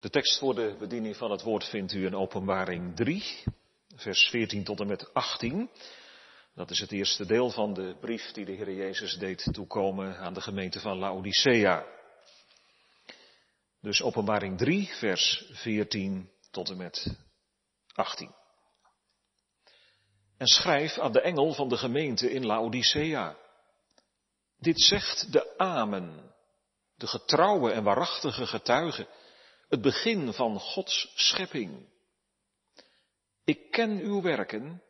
De tekst voor de bediening van het woord vindt u in Openbaring 3, vers 14 tot en met 18. Dat is het eerste deel van de brief die de Heer Jezus deed toekomen aan de gemeente van Laodicea. Dus Openbaring 3, vers 14 tot en met 18. En schrijf aan de engel van de gemeente in Laodicea. Dit zegt de Amen, de getrouwe en waarachtige getuige het begin van Gods schepping. Ik ken uw werken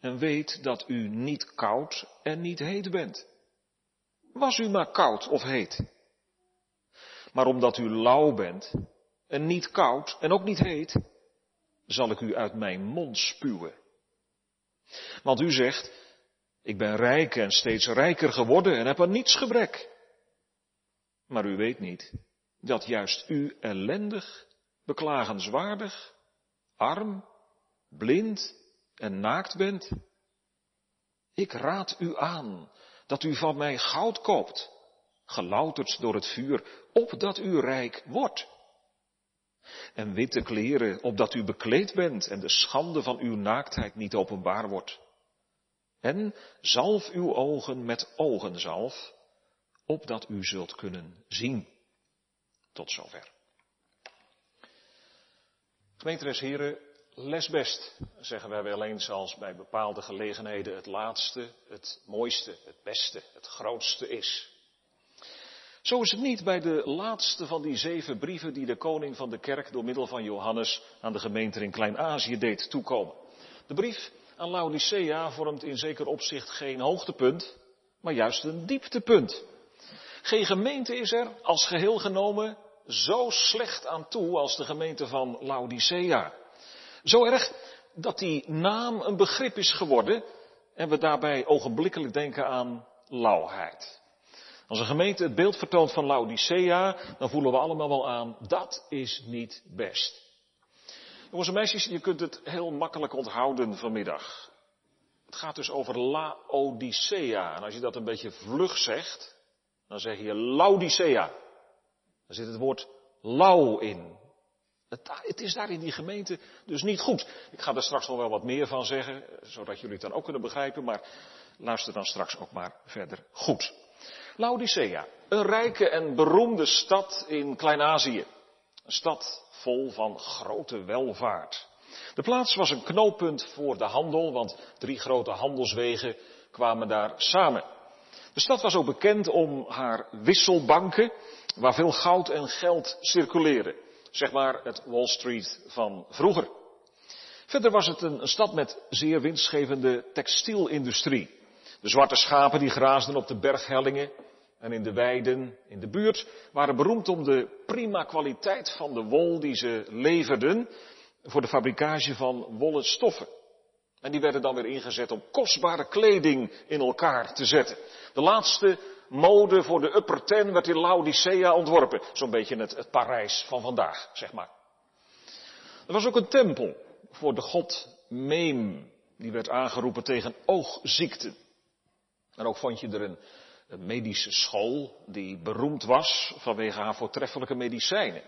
en weet dat u niet koud en niet heet bent. Was u maar koud of heet. Maar omdat u lauw bent en niet koud en ook niet heet, zal ik u uit mijn mond spuwen. Want u zegt, ik ben rijk en steeds rijker geworden en heb aan niets gebrek. Maar u weet niet dat juist u ellendig, beklagenswaardig, arm, blind en naakt bent? Ik raad u aan dat u van mij goud koopt, gelouterd door het vuur, opdat u rijk wordt. En witte kleren, opdat u bekleed bent en de schande van uw naaktheid niet openbaar wordt. En zalf uw ogen met ogenzalf, opdat u zult kunnen zien. Tot zover. Gemeenteres heren, les best, zeggen wij wel eens als bij bepaalde gelegenheden het laatste, het mooiste, het beste, het grootste is. Zo is het niet bij de laatste van die zeven brieven die de koning van de kerk door middel van Johannes aan de gemeente in Klein-Azië deed toekomen. De brief aan Laodicea vormt in zeker opzicht geen hoogtepunt, maar juist een dieptepunt. Geen gemeente is er als geheel genomen zo slecht aan toe als de gemeente van Laodicea. Zo erg dat die naam een begrip is geworden en we daarbij ogenblikkelijk denken aan lauwheid. Als een gemeente het beeld vertoont van Laodicea, dan voelen we allemaal wel aan, dat is niet best. Jongens en meisjes, je kunt het heel makkelijk onthouden vanmiddag. Het gaat dus over Laodicea. En als je dat een beetje vlug zegt, dan zeg je Laodicea. Daar zit het woord lauw in. Het, het, is daar in die gemeente dus niet goed. Ik ga er straks nog wel wat meer van zeggen, zodat jullie het dan ook kunnen begrijpen, maar luister dan straks ook maar verder goed. Laodicea, een rijke en beroemde stad in Klein-Azië. Een stad vol van grote welvaart. De plaats was een knooppunt voor de handel, want drie grote handelswegen kwamen daar samen. De stad was ook bekend om haar wisselbanken, waar veel goud en geld circuleren. Zeg maar het Wall Street van vroeger. Verder was het een, stad met zeer winstgevende textielindustrie. De zwarte schapen die graasden op de berghellingen en in de weiden in de buurt waren beroemd om de prima kwaliteit van de wol die ze leverden voor de fabricage van wollen stoffen. En die werden dan weer ingezet om kostbare kleding in elkaar te zetten. De laatste mode voor de upper ten werd in Laodicea ontworpen. Zo'n beetje het, het Parijs van vandaag, zeg maar. Er was ook een tempel voor de god Meem. Die werd aangeroepen tegen oogziekten. En ook vond je er een, een medische school die beroemd was vanwege haar voortreffelijke medicijnen.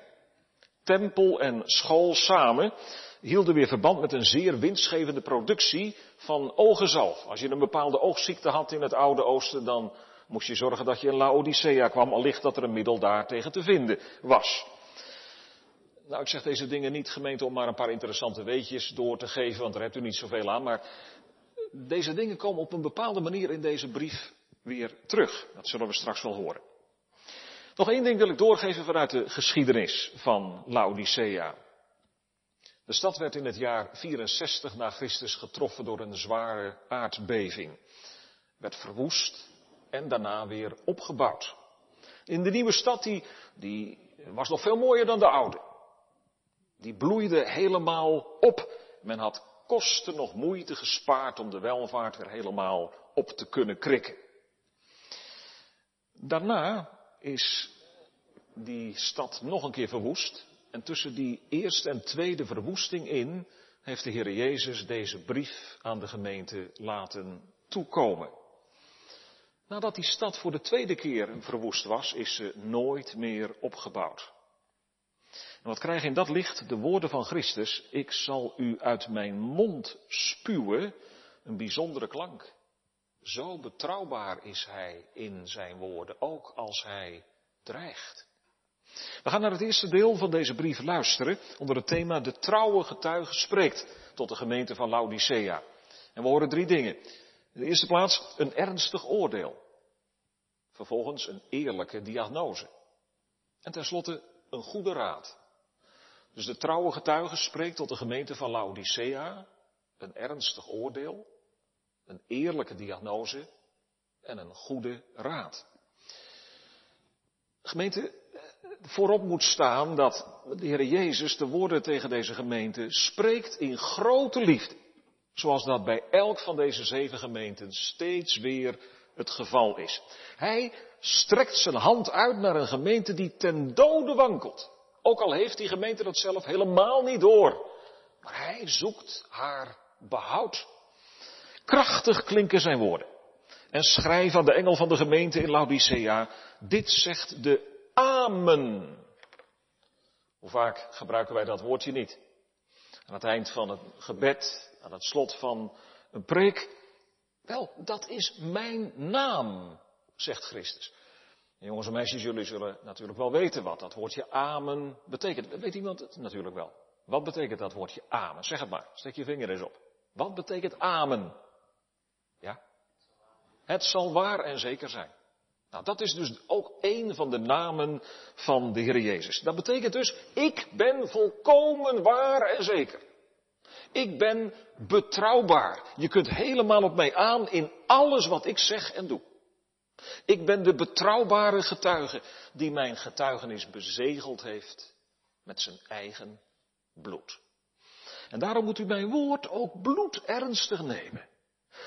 Tempel en school samen hielden weer verband met een zeer winstgevende productie van ogenzalf. Als je een bepaalde oogziekte had in het Oude Oosten, dan moest je zorgen dat je in Laodicea kwam, allicht dat er een middel daar tegen te vinden was. Nou, ik zeg deze dingen niet gemeente om maar een paar interessante weetjes door te geven, want daar hebt u niet zoveel aan, maar deze dingen komen op een bepaalde manier in deze brief weer terug. Dat zullen we straks wel horen. Nog één ding wil ik doorgeven vanuit de geschiedenis van Laodicea. De stad werd in het jaar 64 na Christus getroffen door een zware aardbeving. Werd verwoest en daarna weer opgebouwd. In de nieuwe stad, die, die was nog veel mooier dan de oude. Die bloeide helemaal op. Men had kosten nog moeite gespaard om de welvaart weer helemaal op te kunnen krikken. Daarna is die stad nog een keer verwoest. En tussen die eerste en tweede verwoesting in heeft de Heer Jezus deze brief aan de gemeente laten toekomen. Nadat die stad voor de tweede keer verwoest was, is ze nooit meer opgebouwd. En wat krijgen in dat licht de woorden van Christus? Ik zal u uit mijn mond spuwen. Een bijzondere klank. Zo betrouwbaar is hij in zijn woorden, ook als hij dreigt. We gaan naar het eerste deel van deze brief luisteren onder het thema De trouwe getuige spreekt tot de gemeente van Laodicea. En we horen drie dingen. In de eerste plaats een ernstig oordeel. Vervolgens een eerlijke diagnose. En tenslotte een goede raad. Dus de trouwe getuige spreekt tot de gemeente van Laodicea. Een ernstig oordeel. Een eerlijke diagnose. En een goede raad. Gemeente, voorop moet staan dat de Heer Jezus de woorden tegen deze gemeente spreekt in grote liefde. Zoals dat bij elk van deze zeven gemeenten steeds weer het geval is. Hij strekt zijn hand uit naar een gemeente die ten dode wankelt. Ook al heeft die gemeente dat zelf helemaal niet door. Maar hij zoekt haar behoud. Krachtig klinken zijn woorden. En schrijf aan de engel van de gemeente in Laodicea, dit zegt de Amen. Hoe vaak gebruiken wij dat woordje niet? Aan het eind van het gebed, aan het slot van een preek. Wel, dat is mijn naam, zegt Christus. En jongens en meisjes, jullie zullen natuurlijk wel weten wat dat woordje amen betekent. Weet iemand het natuurlijk wel? Wat betekent dat woordje amen? Zeg het maar, steek je vinger eens op. Wat betekent amen? Ja? Het zal waar en zeker zijn. Nou, dat is dus ook een van de namen van de Heer Jezus. Dat betekent dus, ik ben volkomen waar en zeker. Ik ben betrouwbaar. Je kunt helemaal op mij aan in alles wat ik zeg en doe. Ik ben de betrouwbare getuige die mijn getuigenis bezegeld heeft met zijn eigen bloed. En daarom moet u mijn woord ook bloed ernstig nemen.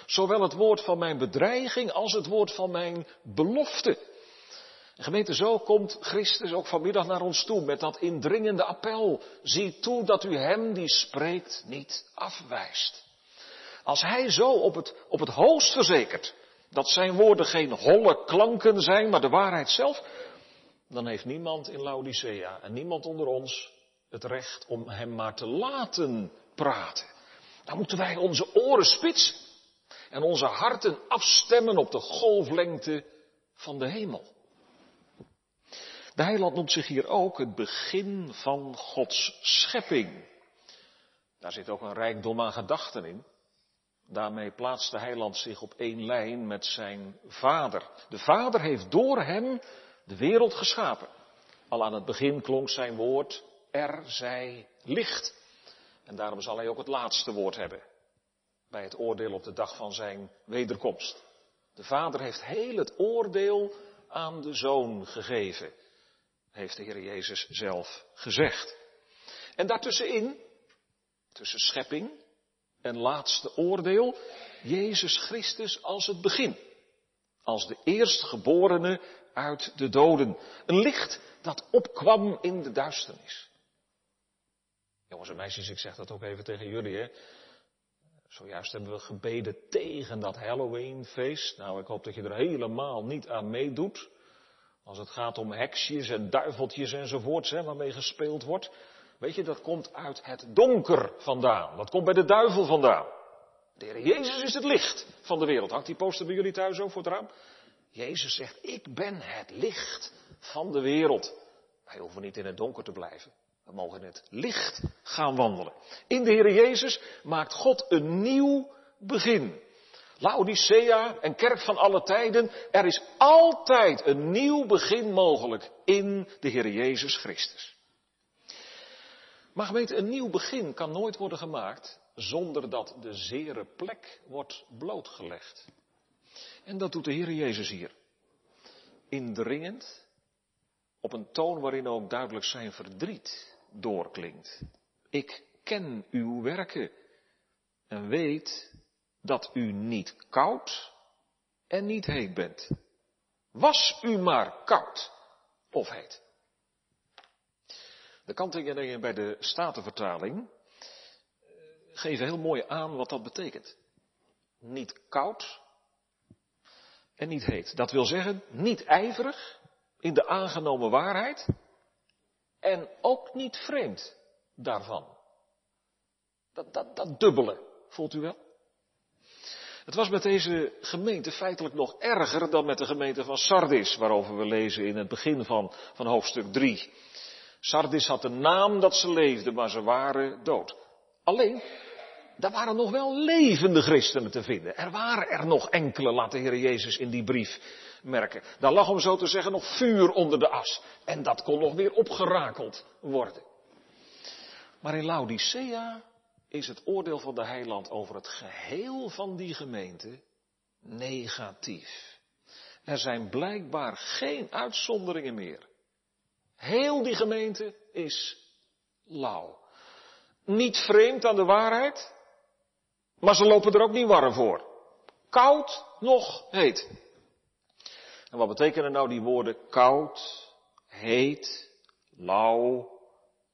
Zowel het woord van mijn bedreiging als het woord van mijn belofte. En gemeente, zo komt Christus ook vanmiddag naar ons toe met dat indringende appel. Zie toe dat u hem die spreekt niet afwijst. Als hij zo op het, op het hoogst verzekert dat zijn woorden geen holle klanken zijn, maar de waarheid zelf, dan heeft niemand in Laodicea en niemand onder ons het recht om hem maar te laten praten. Dan moeten wij onze oren spitsen en onze harten afstemmen op de golflengte van de hemel. De heiland noemt zich hier ook het begin van Gods schepping. Daar zit ook een rijkdom aan gedachten in. Daarmee plaatst de heiland zich op één lijn met zijn vader. De vader heeft door hem de wereld geschapen. Al aan het begin klonk zijn woord, er zij licht. En daarom zal hij ook het laatste woord hebben bij het oordeel op de dag van zijn wederkomst. De vader heeft heel het oordeel aan de zoon gegeven, heeft de Heer Jezus zelf gezegd. En daartussenin, tussen schepping en laatste oordeel, Jezus Christus als het begin. Als de eerstgeborene uit de doden. Een licht dat opkwam in de duisternis. Jongens en meisjes, ik zeg dat ook even tegen jullie. Hè. Zojuist hebben we gebeden tegen dat Halloweenfeest. Nou, ik hoop dat je er helemaal niet aan meedoet. Als het gaat om heksjes en duiveltjes enzovoorts, hè, waarmee gespeeld wordt. Weet je, dat komt uit het donker vandaan. Dat komt bij de duivel vandaan. De Heer Jezus is het licht van de wereld. Hangt die poster bij jullie thuis ook voor het raam? Jezus zegt, ik ben het licht van de wereld. Wij hoeven niet in het donker te blijven. We mogen in het licht gaan wandelen. In de Heer Jezus maakt God een nieuw begin. Laodicea en kerk van alle tijden, er is altijd een nieuw begin mogelijk in de Heer Jezus Christus. Maar gemeente, een nieuw begin kan nooit worden gemaakt zonder dat de zere plek wordt blootgelegd. En dat doet de Heer Jezus hier. Indringend, op een toon waarin ook duidelijk zijn verdriet doorklinkt. Ik ken uw werken en weet dat u niet koud en niet heet bent. Was u maar koud of heet. De kantingen bij de Statenvertaling eh, geven heel mooi aan wat dat betekent. Niet koud en niet heet. Dat wil zeggen, niet ijverig in de aangenomen waarheid, En ook niet vreemd daarvan. Dat, dat, dat dubbele, voelt u wel? Het was met deze gemeente feitelijk nog erger dan met de gemeente van Sardis, waarover we lezen in het begin van, van hoofdstuk 3. Sardis had de naam dat ze leefden, maar ze waren dood. Alleen, daar waren nog wel levende christenen te vinden. Er waren er nog enkele, laat de Heer Jezus in die brief merken. Daar lag om zo te zeggen nog vuur onder de as. En dat kon nog weer opgerakeld worden. Maar in Laodicea is het oordeel van de heiland over het geheel van die gemeente negatief. Er zijn blijkbaar geen uitzonderingen meer. Heel die gemeente is lauw. Niet vreemd aan de waarheid, maar ze lopen er ook niet warm voor. Koud, nog heet. En wat betekenen nou die woorden koud, heet, lauw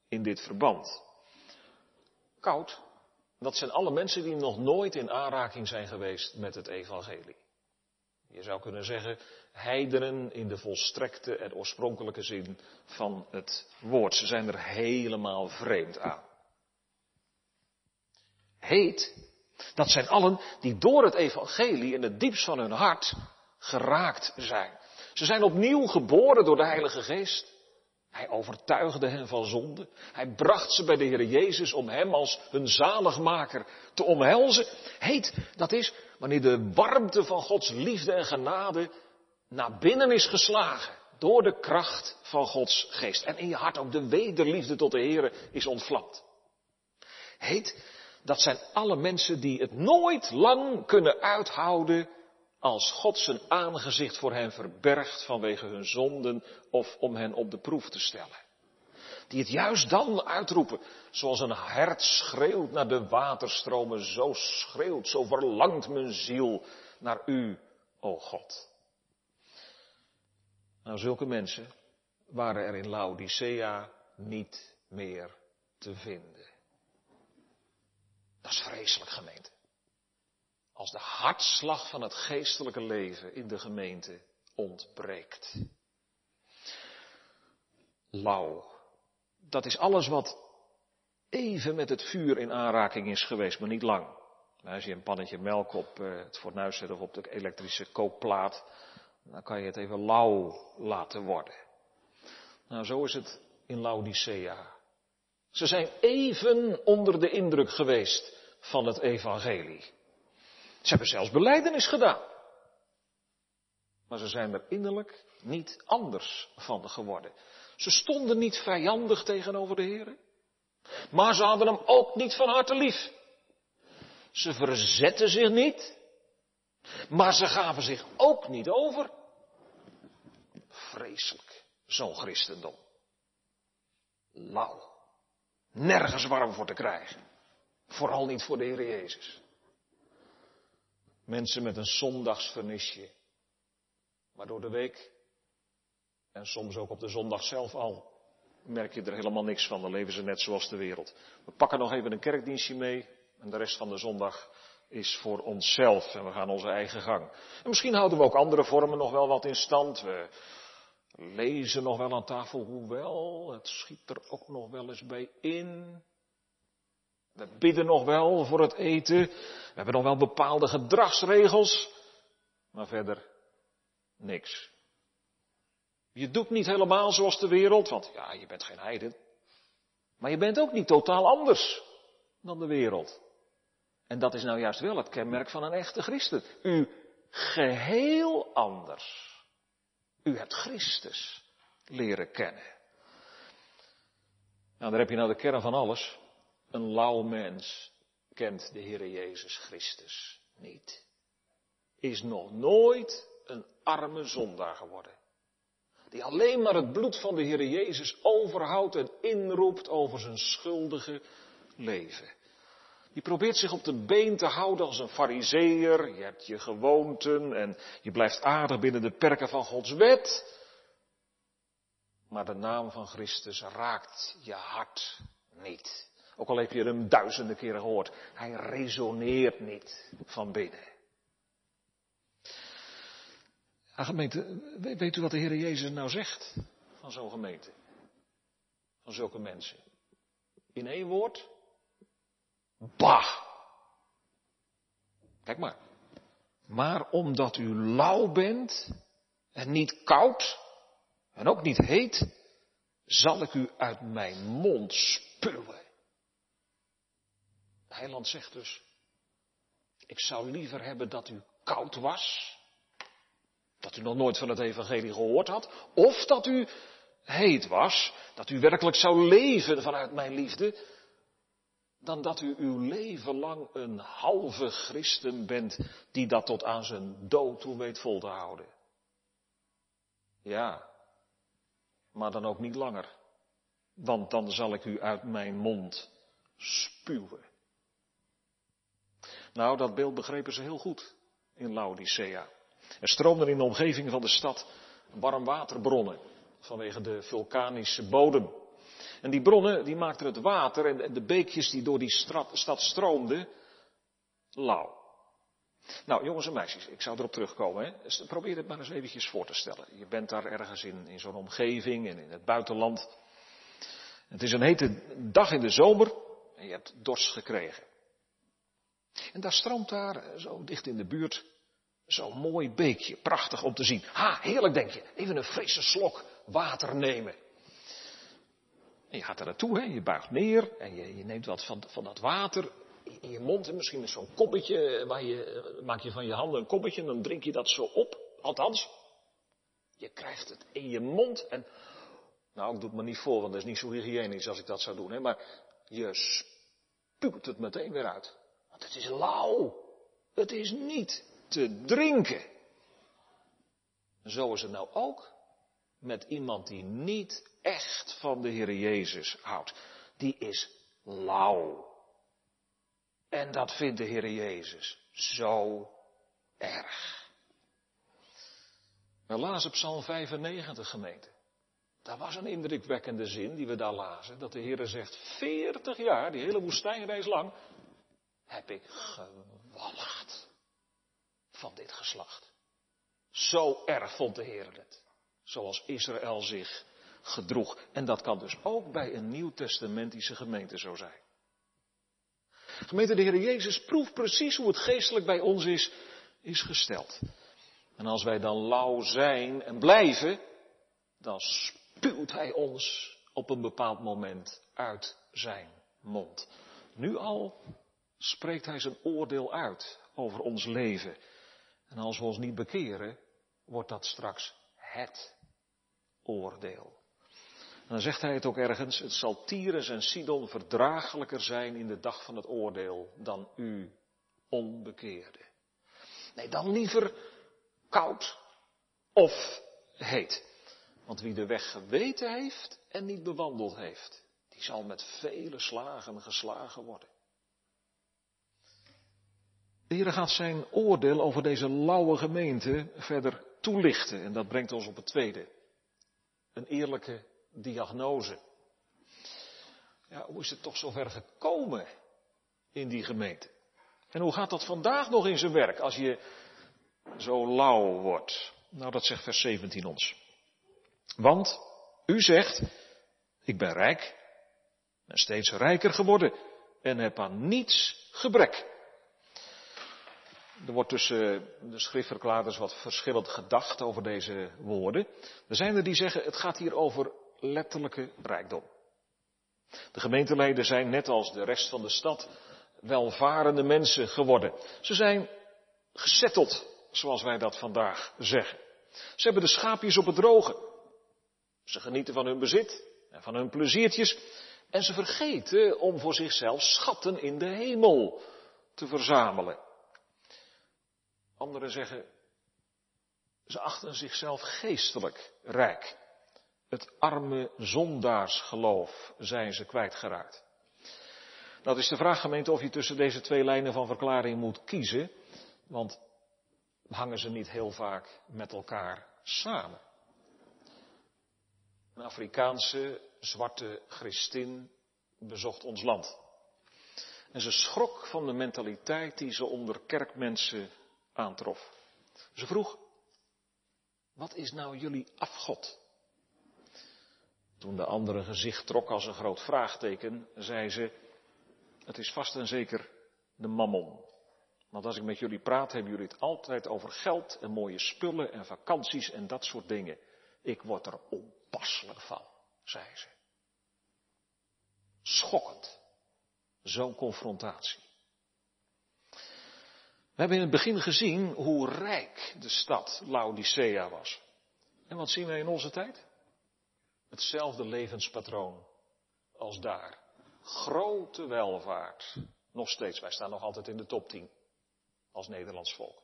in dit verband? Koud, dat zijn alle mensen die nog nooit in aanraking zijn geweest met het evangelie. Je zou kunnen zeggen, heidenen in de volstrekte en oorspronkelijke zin van het woord. Ze zijn er helemaal vreemd aan. Heet, dat zijn allen die door het evangelie in het diepst van hun hart geraakt zijn. Ze zijn opnieuw geboren door de Heilige Geest. Hij overtuigde hen van zonde. Hij bracht ze bij de Heer Jezus om hem als hun zaligmaker te omhelzen. Heet, dat is wanneer de warmte van Gods liefde en genade naar binnen is geslagen. Door de kracht van Gods geest. En in je hart ook de wederliefde tot de Heer is ontvlamd. Heet, dat zijn alle mensen die het nooit lang kunnen uithouden als God zijn aangezicht voor hen verbergt vanwege hun zonden of om hen op de proef te stellen. Die het juist dan uitroepen, zoals een hert schreeuwt naar de waterstromen, zo schreeuwt, zo verlangt mijn ziel naar u, o God. Nou, zulke mensen waren er in Laodicea niet meer te vinden. Dat is vreselijk gemeente. Als de hartslag van het geestelijke leven in de gemeente ontbreekt. Lauw. Dat is alles wat even met het vuur in aanraking is geweest, maar niet lang. Nou, als je een pannetje melk op eh, het fornuis zet of op de elektrische kookplaat, dan kan je het even lauw laten worden. Nou, zo is het in Laodicea. Ze zijn even onder de indruk geweest van het evangelie. Ze hebben zelfs beleidenis gedaan. Maar ze zijn er innerlijk niet anders van geworden. Ze stonden niet vijandig tegenover de Heer. Maar ze hadden hem ook niet van harte lief. Ze verzetten zich niet. Maar ze gaven zich ook niet over. Vreselijk, zo'n christendom. Lauw. Nergens warm voor te krijgen. Vooral niet voor de Heer Jezus. Mensen met een zondagsvernisje. Maar door de week, en soms ook op de zondag zelf al, merk je er helemaal niks van. Dan leven ze net zoals de wereld. We pakken nog even een kerkdienstje mee. En de rest van de zondag is voor onszelf. En we gaan onze eigen gang. En misschien houden we ook andere vormen nog wel wat in stand. We lezen nog wel aan tafel, hoewel het schiet er ook nog wel eens bij in. We bidden nog wel voor het eten. We hebben nog wel bepaalde gedragsregels. Maar verder niks. Je doet niet helemaal zoals de wereld, want ja, je bent geen heiden. Maar je bent ook niet totaal anders dan de wereld. En dat is nou juist wel het kenmerk van een echte christen. U geheel anders. U hebt Christus leren kennen. Nou, daar heb je nou de kern van alles. Een lauw mens kent de Heere Jezus Christus niet. Is nog nooit een arme zondaar geworden. Die alleen maar het bloed van de Heere Jezus overhoudt en inroept over zijn schuldige leven. Die probeert zich op de been te houden als een fariseer. Je hebt je gewoonten en je blijft aardig binnen de perken van Gods wet. Maar de naam van Christus raakt je hart niet. Ook al heb je hem duizenden keren gehoord. Hij resoneert niet van binnen. Gemeente, weet u wat de Heer Jezus nou zegt van zo'n gemeente? van zulke mensen. In één woord, bah. Kijk maar. Maar omdat u lauw bent en niet koud en ook niet heet, zal ik u uit mijn mond spuwen. Heiland zegt dus, ik zou liever hebben dat u koud was, dat u nog nooit van het evangelie gehoord had, of dat u heet was, dat u werkelijk zou leven vanuit mijn liefde, dan dat u uw leven lang een halve christen bent die dat tot aan zijn dood toe weet vol te houden. Ja, maar dan ook niet langer, want dan zal ik u uit mijn mond spuwen. Nou, dat beeld begrepen ze heel goed in Laodicea. Er stroomden in de omgeving van de stad warmwaterbronnen vanwege de vulkanische bodem. En die bronnen die maakten het water en de beekjes die door die stad stroomden lauw. Nou, jongens en meisjes, ik zou erop terugkomen. Hè. Dus probeer het maar eens eventjes voor te stellen. Je bent daar ergens in, in zo'n omgeving en in het buitenland. Het is een hete dag in de zomer en je hebt dorst gekregen. En daar stroomt daar, eh, zo dicht in de buurt, zo'n mooi beekje. Prachtig om te zien. Ha, heerlijk denk je. Even een frisse slok water nemen. En je gaat er naartoe, hè? je buigt neer en je, je neemt wat van, van dat water in je mond. En misschien met zo'n koppetje, waar je, eh, maak je van je handen een koppetje en dan drink je dat zo op. Althans, je krijgt het in je mond en, nou ik doe het me niet voor, want dat is niet zo hygiënisch als ik dat zou doen. Hè? Maar je spuwt het meteen weer uit. Want het is lauw. Het is niet te drinken. Zo is het nou ook met iemand die niet echt van de Heer Jezus houdt. Die is lauw. En dat vindt de Heer Jezus zo erg. We lazen Psalm 95 gemeente. Dat was een indrukwekkende zin die we daar lazen. Dat de Heer zegt, 40 jaar, die hele woestijnreis lang, heb ik gewalgd van dit geslacht. Zo erg vond de Heer het. Zoals Israël zich gedroeg. En dat kan dus ook bij een nieuwtestamentische gemeente zo zijn. Gemeente, de Heer Jezus proeft precies hoe het geestelijk bij ons is, is gesteld. En als wij dan lauw zijn en blijven, dan spuwt Hij ons op een bepaald moment uit zijn mond. Nu al spreekt Hij zijn oordeel uit over ons leven. En als we ons niet bekeren, wordt dat straks het oordeel. En dan zegt hij het ook ergens, het zal Tyrus en Sidon verdraaglijker zijn in de dag van het oordeel dan u onbekeerde. Nee, dan liever koud of heet. Want wie de weg geweten heeft en niet bewandeld heeft, die zal met vele slagen geslagen worden. De Heer gaat zijn oordeel over deze lauwe gemeente verder toelichten. En dat brengt ons op het tweede. Een eerlijke diagnose. Ja, hoe is het toch zover gekomen in die gemeente? En hoe gaat dat vandaag nog in zijn werk als je zo lauw wordt? Nou, dat zegt vers 17 ons. Want u zegt, ik ben rijk, ben steeds rijker geworden en heb aan niets gebrek. Er wordt tussen de schriftverklaarders wat verschillend gedacht over deze woorden. Er zijn er die zeggen, het gaat hier over letterlijke rijkdom. De gemeenteleden zijn net als de rest van de stad welvarende mensen geworden. Ze zijn gesetteld, zoals wij dat vandaag zeggen. Ze hebben de schaapjes op het droge. Ze genieten van hun bezit en van hun pleziertjes. En ze vergeten om voor zichzelf schatten in de hemel te verzamelen. Anderen zeggen, ze achten zichzelf geestelijk rijk. Het arme zondaarsgeloof zijn ze kwijtgeraakt. Het is de vraag, gemeente, of je tussen deze twee lijnen van verklaring moet kiezen. Want hangen ze niet heel vaak met elkaar samen. Een Afrikaanse zwarte Christin bezocht ons land. En ze schrok van de mentaliteit die ze onder kerkmensen aantrof. Ze vroeg, wat is nou jullie afgod? Toen de andere gezicht trok als een groot vraagteken, zei ze, het is vast en zeker de mammon. Want als ik met jullie praat, hebben jullie het altijd over geld en mooie spullen en vakanties en dat soort dingen. Ik word er onpasselijk van, zei ze. Schokkend. Zo'n confrontatie. We hebben in het begin gezien hoe rijk de stad Laodicea was. En wat zien wij in onze tijd? Hetzelfde levenspatroon als daar. Grote welvaart. Nog steeds, wij staan nog altijd in de top 10 als Nederlands volk.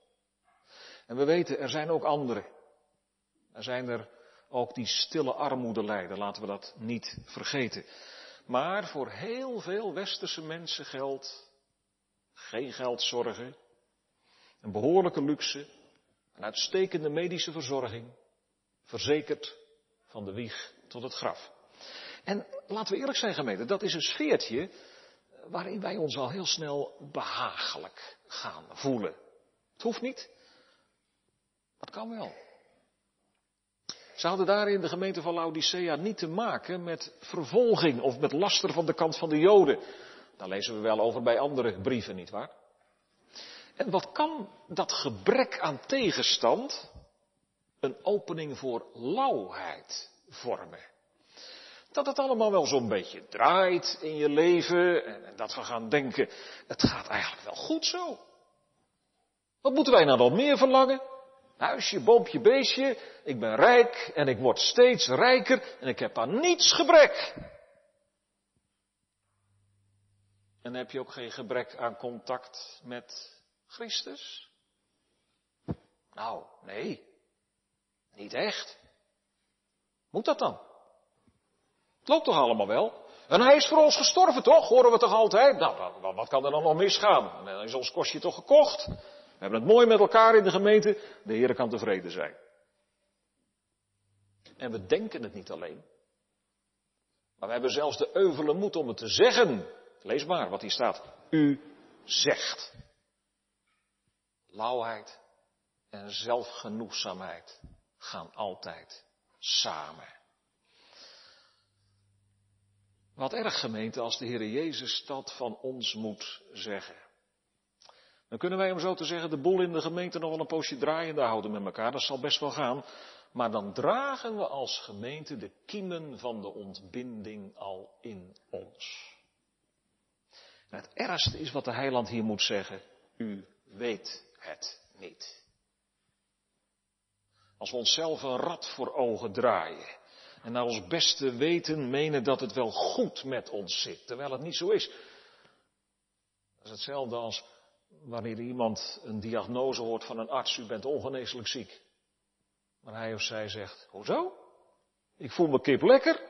En we weten, er zijn ook anderen. Er zijn er ook die stille armoede lijden, laten we dat niet vergeten. Maar voor heel veel westerse mensen geldt geen geldzorgen, een behoorlijke luxe, een uitstekende medische verzorging, verzekerd van de wieg tot het graf. En laten we eerlijk zijn gemeente, dat is een sfeertje waarin wij ons al heel snel behagelijk gaan voelen. Het hoeft niet. Dat kan wel. Ze hadden daar in de gemeente van Laodicea niet te maken met vervolging of met laster van de kant van de Joden. Daar lezen we wel over bij andere brieven, nietwaar? En wat kan dat gebrek aan tegenstand een opening voor lauwheid vormen? Dat het allemaal wel zo'n beetje draait in je leven en dat we gaan denken, het gaat eigenlijk wel goed zo. Wat moeten wij nou nog meer verlangen? Huisje, boompje, beestje, ik ben rijk en ik word steeds rijker en ik heb aan niets gebrek. En heb je ook geen gebrek aan contact met Christus? Nou, nee. Niet echt. Moet dat dan? Het loopt toch allemaal wel? En hij is voor ons gestorven, toch? Horen we toch altijd? Nou, wat kan er dan nog misgaan? Dan is ons kostje toch gekocht? We hebben het mooi met elkaar in de gemeente. De Heer kan tevreden zijn. En we denken het niet alleen. Maar we hebben zelfs de euvele moed om het te zeggen. Lees maar wat hier staat. U zegt. Lauwheid en zelfgenoegzaamheid gaan altijd samen. Wat erg gemeente als de Heer Jezus dat van ons moet zeggen. Dan kunnen wij om zo te zeggen de boel in de gemeente nog wel een poosje draaiende houden met elkaar. Dat zal best wel gaan. Maar dan dragen we als gemeente de kiemen van de ontbinding al in ons. En het ergste is wat de heiland hier moet zeggen. U weet het niet. Als we onszelf een rad voor ogen draaien. En naar ons beste weten menen dat het wel goed met ons zit. Terwijl het niet zo is. Dat is hetzelfde als wanneer iemand een diagnose hoort van een arts. U bent ongeneeslijk ziek. Maar hij of zij zegt, hoezo? Ik voel me kip lekker.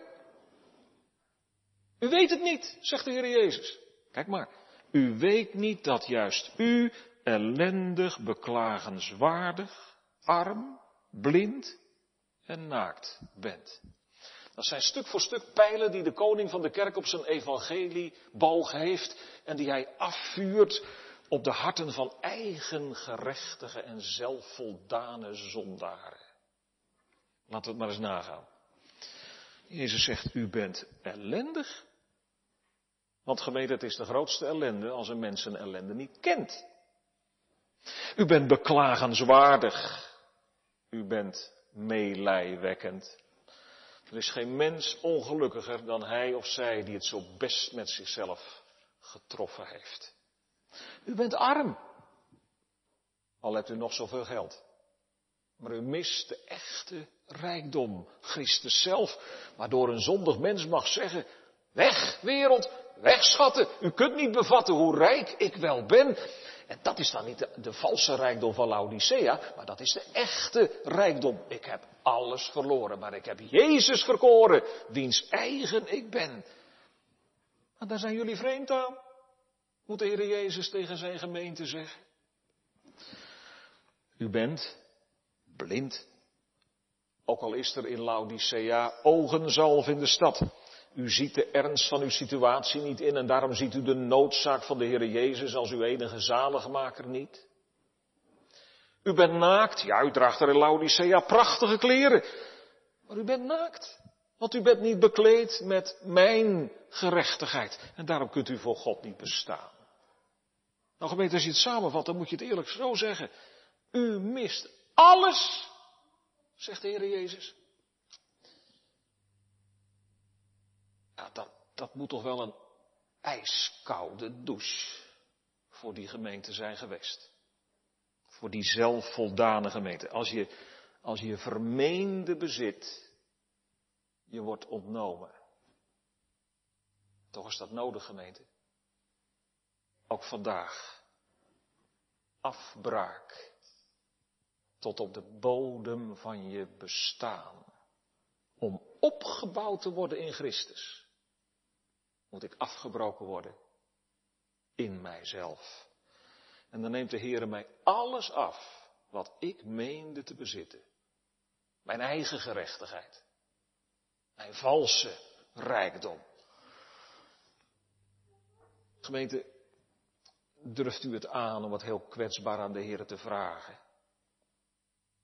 U weet het niet, zegt de Heer Jezus. Kijk maar. U weet niet dat juist u ellendig, beklagenswaardig, arm, blind en naakt bent. Dat zijn stuk voor stuk pijlen die de koning van de kerk op zijn evangelie boog heeft en die hij afvuurt op de harten van eigen gerechtige en zelfvoldane zondaren. Laten we het maar eens nagaan. Jezus zegt, u bent ellendig. Want gemeente, het is de grootste ellende als een mens een ellende niet kent. U bent beklagenswaardig. U bent meelijwekkend. Er is geen mens ongelukkiger dan hij of zij die het zo best met zichzelf getroffen heeft. U bent arm. Al hebt u nog zoveel geld. Maar u mist de echte rijkdom, Christus zelf, waardoor een zondig mens mag zeggen, weg wereld, weg schatten, u kunt niet bevatten hoe rijk ik wel ben. En dat is dan niet de, valse rijkdom van Laodicea, maar dat is de echte rijkdom. Ik heb alles verloren, maar ik heb Jezus verkoren, wiens eigen ik ben. En daar zijn jullie vreemd aan, moet de Heer Jezus tegen zijn gemeente zeggen. U bent blind. Ook al is er in Laodicea ogenzalf in de stad. U ziet de ernst van uw situatie niet in en daarom ziet u de noodzaak van de Heer Jezus als uw enige zaligmaker niet. U bent naakt, ja, u draagt er in Laodicea prachtige kleren, maar u bent naakt. Want u bent niet bekleed met mijn gerechtigheid. En daarom kunt u voor God niet bestaan. Nou gemeente, als je het samenvat, dan moet je het eerlijk zo zeggen. U mist alles, zegt de Heer Jezus. Dat, dat moet toch wel een ijskoude douche voor die gemeente zijn geweest. Voor die zelfvoldane gemeente. Als je, als je vermeende bezit je wordt ontnomen. Toch is dat nodig, gemeente. Ook vandaag. Afbraak. Tot op de bodem van je bestaan. Om opgebouwd te worden in Christus. Moet ik afgebroken worden in mijzelf. En dan neemt de Heer mij alles af wat ik meende te bezitten. Mijn eigen gerechtigheid. Mijn valse rijkdom. Gemeente, durft u het aan om het heel kwetsbaar aan de Heer te vragen?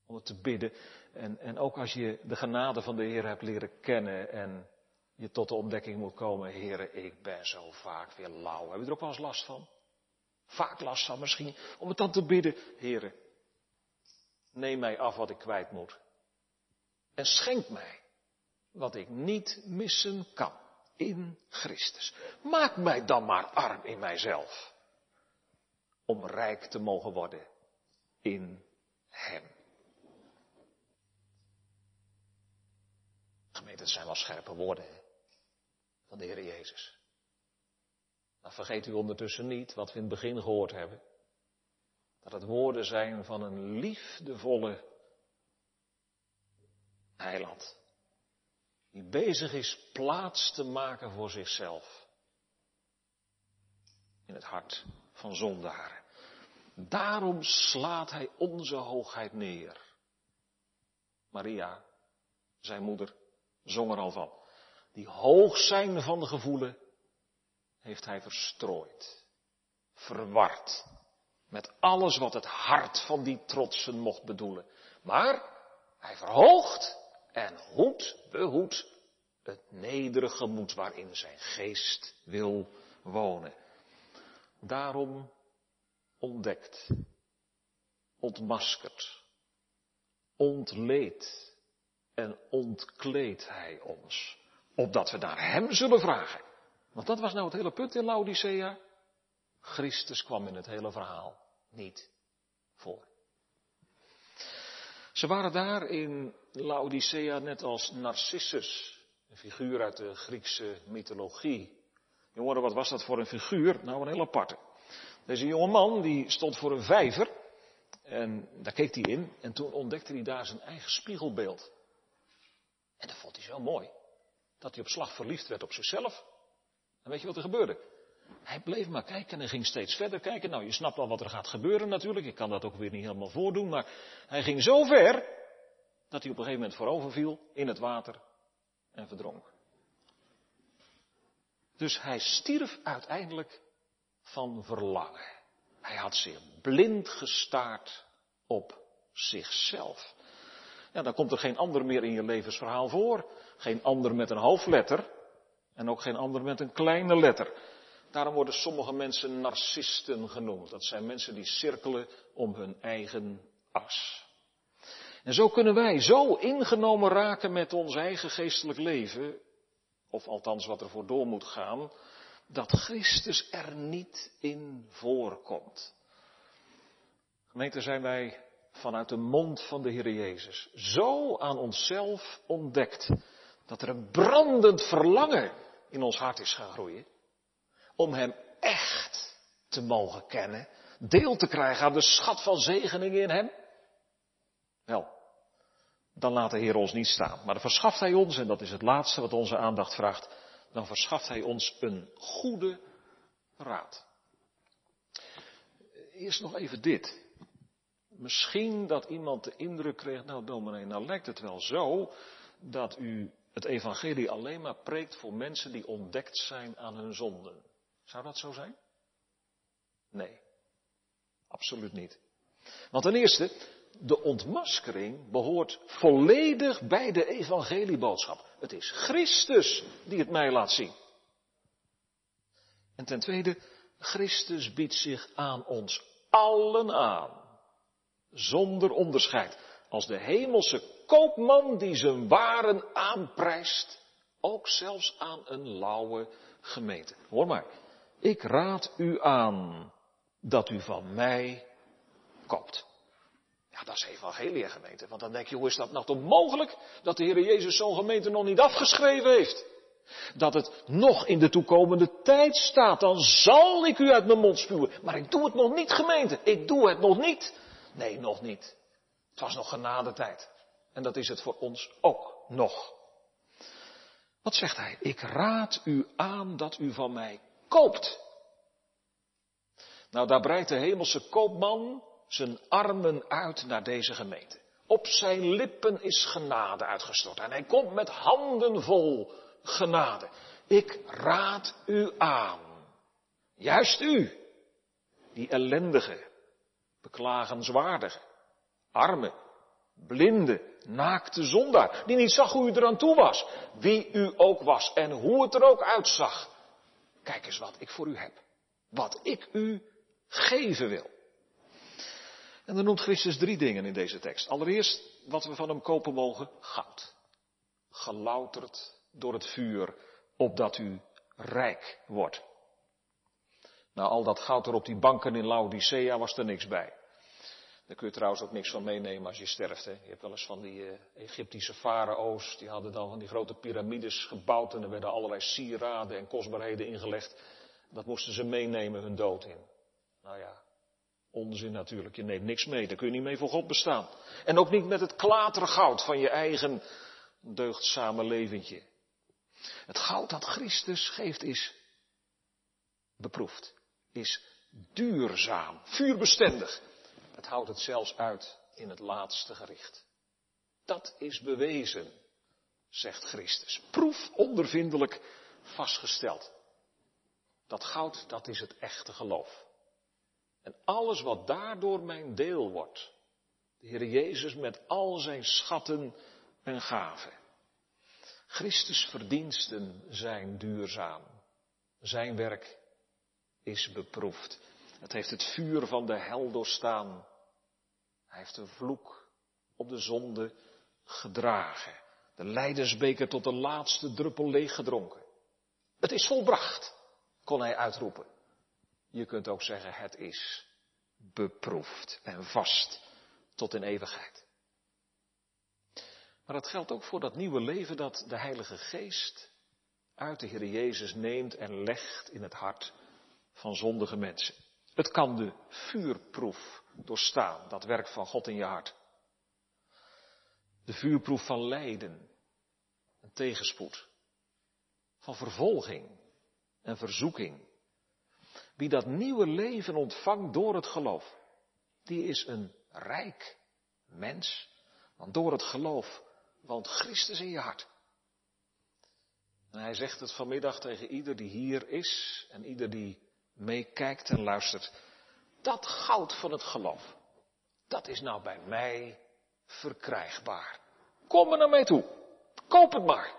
Om het te bidden. En, en ook als je de genade van de Heer hebt leren kennen en je tot de ontdekking moet komen, Heer, ik ben zo vaak weer lauw. Heb je er ook wel eens last van? Vaak last van misschien. Om het dan te bidden, Heer, neem mij af wat ik kwijt moet. En schenk mij wat ik niet missen kan in Christus. Maak mij dan maar arm in mijzelf. Om rijk te mogen worden in Hem. Gemeente, het zijn wel scherpe woorden? Van de Heer Jezus. Maar vergeet u ondertussen niet wat we in het begin gehoord hebben. Dat het woorden zijn van een liefdevolle heiland die bezig is plaats te maken voor zichzelf. In het hart van zondaren. Daarom slaat hij onze hoogheid neer. Maria, zijn moeder, zong er al van. Die hoog zijn van de gevoelen heeft hij verstrooid, verward, met alles wat het hart van die trotsen mocht bedoelen. Maar hij verhoogt en hoed, behoed het nederige moed waarin zijn geest wil wonen. Daarom ontdekt, ontmaskert, ontleed en ontkleedt hij ons, opdat we naar hem zullen vragen. Want dat was nou het hele punt in Laodicea. Christus kwam in het hele verhaal niet voor. Ze waren daar in Laodicea net als Narcissus, een figuur uit de Griekse mythologie. Jongeren, wat was dat voor een figuur? Nou, een heel aparte. Deze jonge man die stond voor een vijver en daar keek hij in en toen ontdekte hij daar zijn eigen spiegelbeeld. En dat vond hij zo mooi, dat hij op slag verliefd werd op zichzelf. En weet je wat er gebeurde? Hij bleef maar kijken en ging steeds verder kijken. Nou, je snapt wel wat er gaat gebeuren natuurlijk. Ik kan dat ook weer niet helemaal voordoen. Maar hij ging zo ver dat hij op een gegeven moment voorover viel in het water en verdronk. Dus hij stierf uiteindelijk van verlangen. Hij had zich blind gestaard op zichzelf. Ja, dan komt er geen ander meer in je levensverhaal voor. Geen ander met een hoofdletter. En ook geen ander met een kleine letter. Daarom worden sommige mensen narcisten genoemd. Dat zijn mensen die cirkelen om hun eigen as. En zo kunnen wij zo ingenomen raken met ons eigen geestelijk leven, of althans wat er voor door moet gaan, dat Christus er niet in voorkomt. Gemeente zijn wij vanuit de mond van de Heer Jezus zo aan onszelf ontdekt dat er een brandend verlangen in ons hart is gaan groeien om Hem echt te mogen kennen, deel te krijgen aan de schat van zegeningen in Hem? Wel, dan laat de Heer ons niet staan. Maar dan verschaft Hij ons, en dat is het laatste wat onze aandacht vraagt, dan verschaft Hij ons een goede raad. Eerst nog even dit. Misschien dat iemand de indruk kreeg, nou dominee, nou lijkt het wel zo dat u het evangelie alleen maar preekt voor mensen die ontdekt zijn aan hun zonden. Zou dat zo zijn? Nee, absoluut niet. Want ten eerste, de ontmaskering behoort volledig bij de evangelieboodschap. Het is Christus die het mij laat zien. En ten tweede, Christus biedt zich aan ons allen aan. Zonder onderscheid. Als de hemelse koopman die zijn waren aanprijst. Ook zelfs aan een lauwe gemeente. Hoor maar. Ik raad u aan dat u van mij koopt. Ja, dat is evangelie gemeente. Want dan denk je, hoe is dat nou toch mogelijk dat de Heer Jezus zo'n gemeente nog niet afgeschreven heeft? Dat het nog in de toekomende tijd staat, dan zal ik u uit mijn mond spuwen. Maar ik doe het nog niet gemeente. Ik doe het nog niet. Nee, nog niet. Het was nog genadetijd. En dat is het voor ons ook nog. Wat zegt hij? Ik raad u aan dat u van mij koopt. Nou, daar breidt de hemelse koopman zijn armen uit naar deze gemeente. Op zijn lippen is genade uitgestort en hij komt met handen vol genade. Ik raad u aan. Juist u, die ellendige, beklagenswaardige, arme, blinde, naakte zondaar, die niet zag hoe u eraan toe was, wie u ook was en hoe het er ook uitzag. Kijk eens wat ik voor u heb. Wat ik u geven wil. En dan noemt Christus drie dingen in deze tekst. Allereerst wat we van hem kopen mogen, goud. Gelouterd door het vuur, opdat u rijk wordt. Nou, al dat goud er op die banken in Laodicea was er niks bij. Daar kun je trouwens ook niks van meenemen als je sterft. Hè. Je hebt wel eens van die uh, Egyptische farao's, die hadden dan van die grote piramides gebouwd en er werden allerlei sieraden en kostbaarheden ingelegd. Dat moesten ze meenemen hun dood in. Nou ja, onzin natuurlijk. Je neemt niks mee, daar kun je niet mee voor God bestaan. En ook niet met het klatergoud van je eigen deugdzame leventje. Het goud dat Christus geeft is beproefd, is duurzaam, vuurbestendig. Het houdt het zelfs uit in het laatste gericht. Dat is bewezen, zegt Christus. Proef ondervindelijk vastgesteld. Dat goud, dat is het echte geloof. En alles wat daardoor mijn deel wordt. De Heer Jezus met al zijn schatten en gaven. Christus verdiensten zijn duurzaam. Zijn werk is beproefd. Het heeft het vuur van de hel doorstaan. Hij heeft de vloek op de zonde gedragen. De lijdensbeker tot de laatste druppel leeggedronken. Het is volbracht, kon hij uitroepen. Je kunt ook zeggen, het is beproefd en vast tot in eeuwigheid. Maar dat geldt ook voor dat nieuwe leven dat de Heilige Geest uit de Heer Jezus neemt en legt in het hart van zondige mensen. Het kan de vuurproef doorstaan, dat werk van God in je hart. De vuurproef van lijden en tegenspoed, van vervolging en verzoeking. Wie dat nieuwe leven ontvangt door het geloof, die is een rijk mens. Want door het geloof woont Christus in je hart. En hij zegt het vanmiddag tegen ieder die hier is en ieder die meekijkt en luistert. Dat goud van het geloof, dat is nou bij mij verkrijgbaar. Kom er naar mij toe. Koop het maar.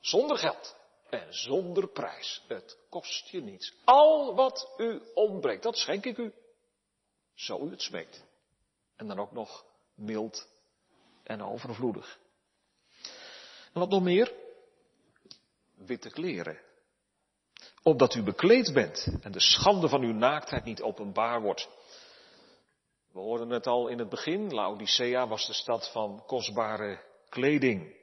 Zonder geld en zonder prijs. Het kost je niets. Al wat u ontbreekt, dat schenk ik u. Zo u het smeekt. En dan ook nog mild en overvloedig. En wat nog meer? Witte kleren. Opdat u bekleed bent en de schande van uw naaktheid niet openbaar wordt. We hoorden het al in het begin. Laodicea was de stad van kostbare kleding.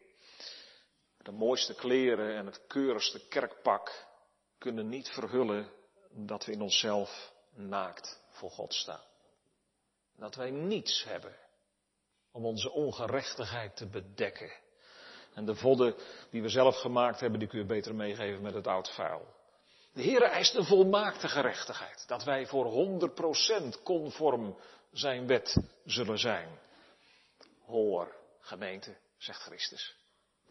De mooiste kleren en het keurigste kerkpak kunnen niet verhullen dat we in onszelf naakt voor God staan. Dat wij niets hebben om onze ongerechtigheid te bedekken. En de vodden die we zelf gemaakt hebben, die kun je beter meegeven met het oud vuil. De Heer eist een volmaakte gerechtigheid. Dat wij voor 100% conform zijn wet zullen zijn. Hoor, gemeente, zegt Christus.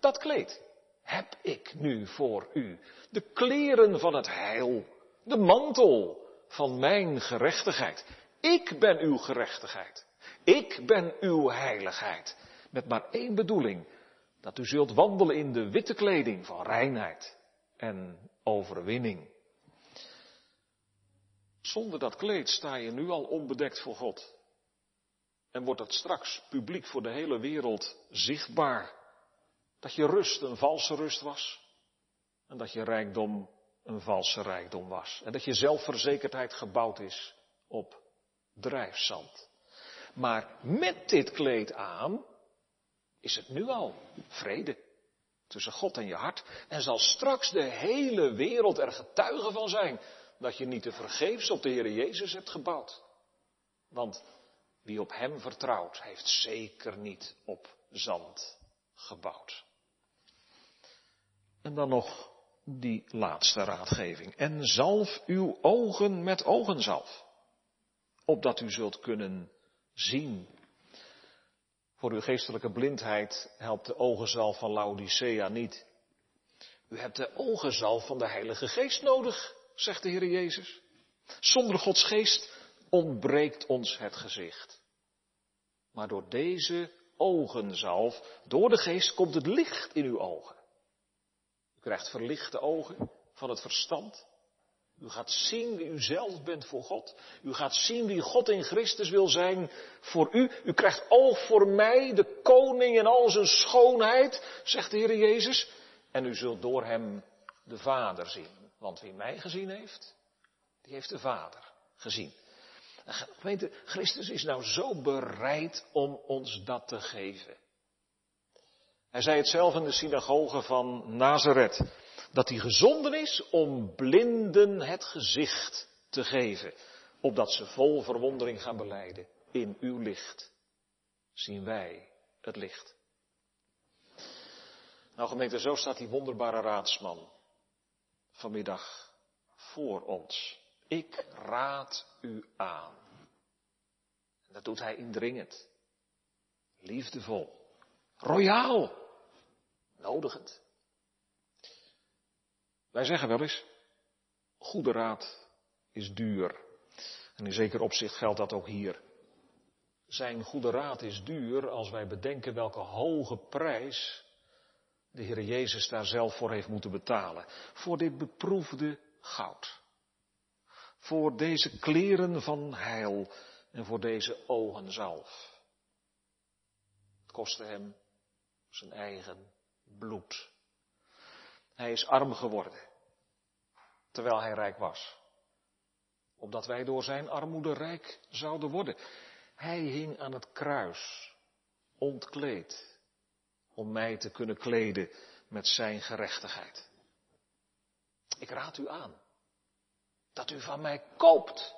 Dat kleed heb ik nu voor u. De kleren van het heil. De mantel van mijn gerechtigheid. Ik ben uw gerechtigheid. Ik ben uw heiligheid. Met maar één bedoeling. Dat u zult wandelen in de witte kleding van reinheid en overwinning. Zonder dat kleed sta je nu al onbedekt voor God. En wordt het straks publiek voor de hele wereld zichtbaar. Dat je rust een valse rust was. En dat je rijkdom een valse rijkdom was. En dat je zelfverzekerdheid gebouwd is op drijfzand. Maar met dit kleed aan is het nu al vrede tussen God en je hart. En zal straks de hele wereld er getuige van zijn dat je niet te vergeefs op de Heer Jezus hebt gebouwd. Want wie op Hem vertrouwt, heeft zeker niet op zand gebouwd. En dan nog die laatste raadgeving. En zalf uw ogen met ogenzalf, opdat u zult kunnen zien. Voor uw geestelijke blindheid helpt de ogenzalf van Laodicea niet. U hebt de ogenzalf van de Heilige Geest nodig, zegt de Heer Jezus. Zonder Gods Geest ontbreekt ons het gezicht. Maar door deze ogenzalf, door de Geest, komt het licht in uw ogen. U krijgt verlichte ogen van het verstand. U gaat zien wie u zelf bent voor God. U gaat zien wie God in Christus wil zijn voor u. U krijgt oog voor mij, de koning in al zijn schoonheid, zegt de Heer Jezus. En u zult door hem de Vader zien. Want wie mij gezien heeft, die heeft de Vader gezien. Gemeente, Christus is nou zo bereid om ons dat te geven. Hij zei het zelf in de synagoge van Nazareth, dat hij gezonden is om blinden het gezicht te geven, opdat ze vol verwondering gaan beleiden. In uw licht zien wij het licht. Nou gemeente, zo staat die wonderbare raadsman vanmiddag voor ons. Ik raad u aan. En dat doet hij indringend, liefdevol, royaal, nodigend. Wij zeggen wel eens, goede raad is duur. En in zeker opzicht geldt dat ook hier. Zijn goede raad is duur als wij bedenken welke hoge prijs de Heer Jezus daar zelf voor heeft moeten betalen. Voor dit beproefde goud. Voor deze kleren van heil en voor deze ogenzalf. Het kostte hem zijn eigen bloed. Hij is arm geworden, terwijl hij rijk was. Opdat wij door zijn armoede rijk zouden worden. Hij hing aan het kruis, ontkleed, om mij te kunnen kleden met zijn gerechtigheid. Ik raad u aan dat u van mij koopt.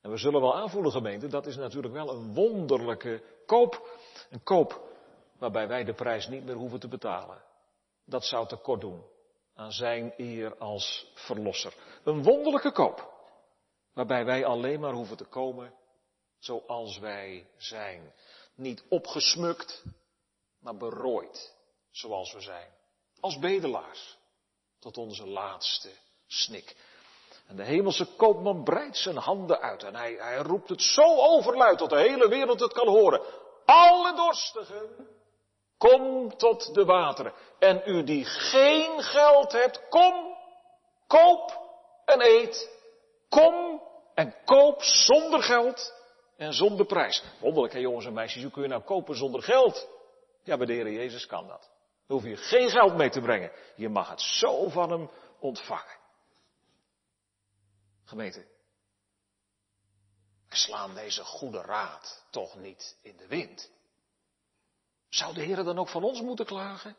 En we zullen wel aanvoelen, gemeente, dat is natuurlijk wel een wonderlijke koop. Een koop waarbij wij de prijs niet meer hoeven te betalen. Dat zou tekort doen aan zijn eer als verlosser. Een wonderlijke koop, waarbij wij alleen maar hoeven te komen zoals wij zijn. Niet opgesmukt, maar berooid zoals we zijn. Als bedelaars, tot onze laatste snik. En de hemelse koopman breidt zijn handen uit en hij, hij roept het zo overluid dat de hele wereld het kan horen. Alle dorstigen, kom tot de wateren. En u die geen geld hebt, kom, koop en eet. Kom en koop zonder geld en zonder prijs. Wonderlijk, hè jongens en meisjes, hoe kun je nou kopen zonder geld? Ja, bij de Heer Jezus kan dat. Daar hoef je geen geld mee te brengen. Je mag het zo van hem ontvangen. Gemeente, slaan deze goede raad toch niet in de wind. Zou de Heer dan ook van ons moeten klagen?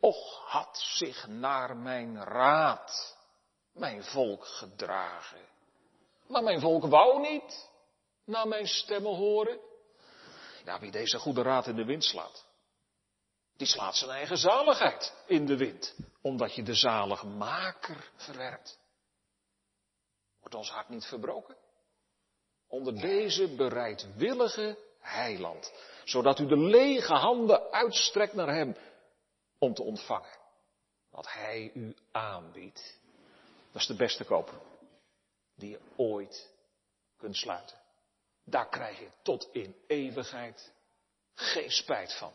Och, had zich naar mijn raad mijn volk gedragen. Maar mijn volk wou niet naar mijn stemmen horen. Ja, wie deze goede raad in de wind slaat, die slaat zijn eigen zaligheid in de wind, omdat je de zaligmaker verwerpt. Wordt ons hart niet verbroken? Onder deze bereidwillige heiland, zodat u de lege handen uitstrekt naar hem om te ontvangen wat hij u aanbiedt. Dat is de beste koop die je ooit kunt sluiten. daar krijg je tot in eeuwigheid geen spijt van.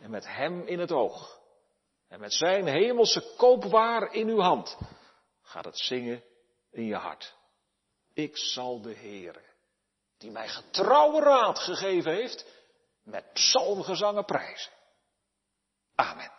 En met Hem in het oog en met Zijn hemelse koopwaar in uw hand gaat het zingen in je hart. Ik zal de Heere, die mij getrouwe raad gegeven heeft, met psalmgezangen prijzen. Amen.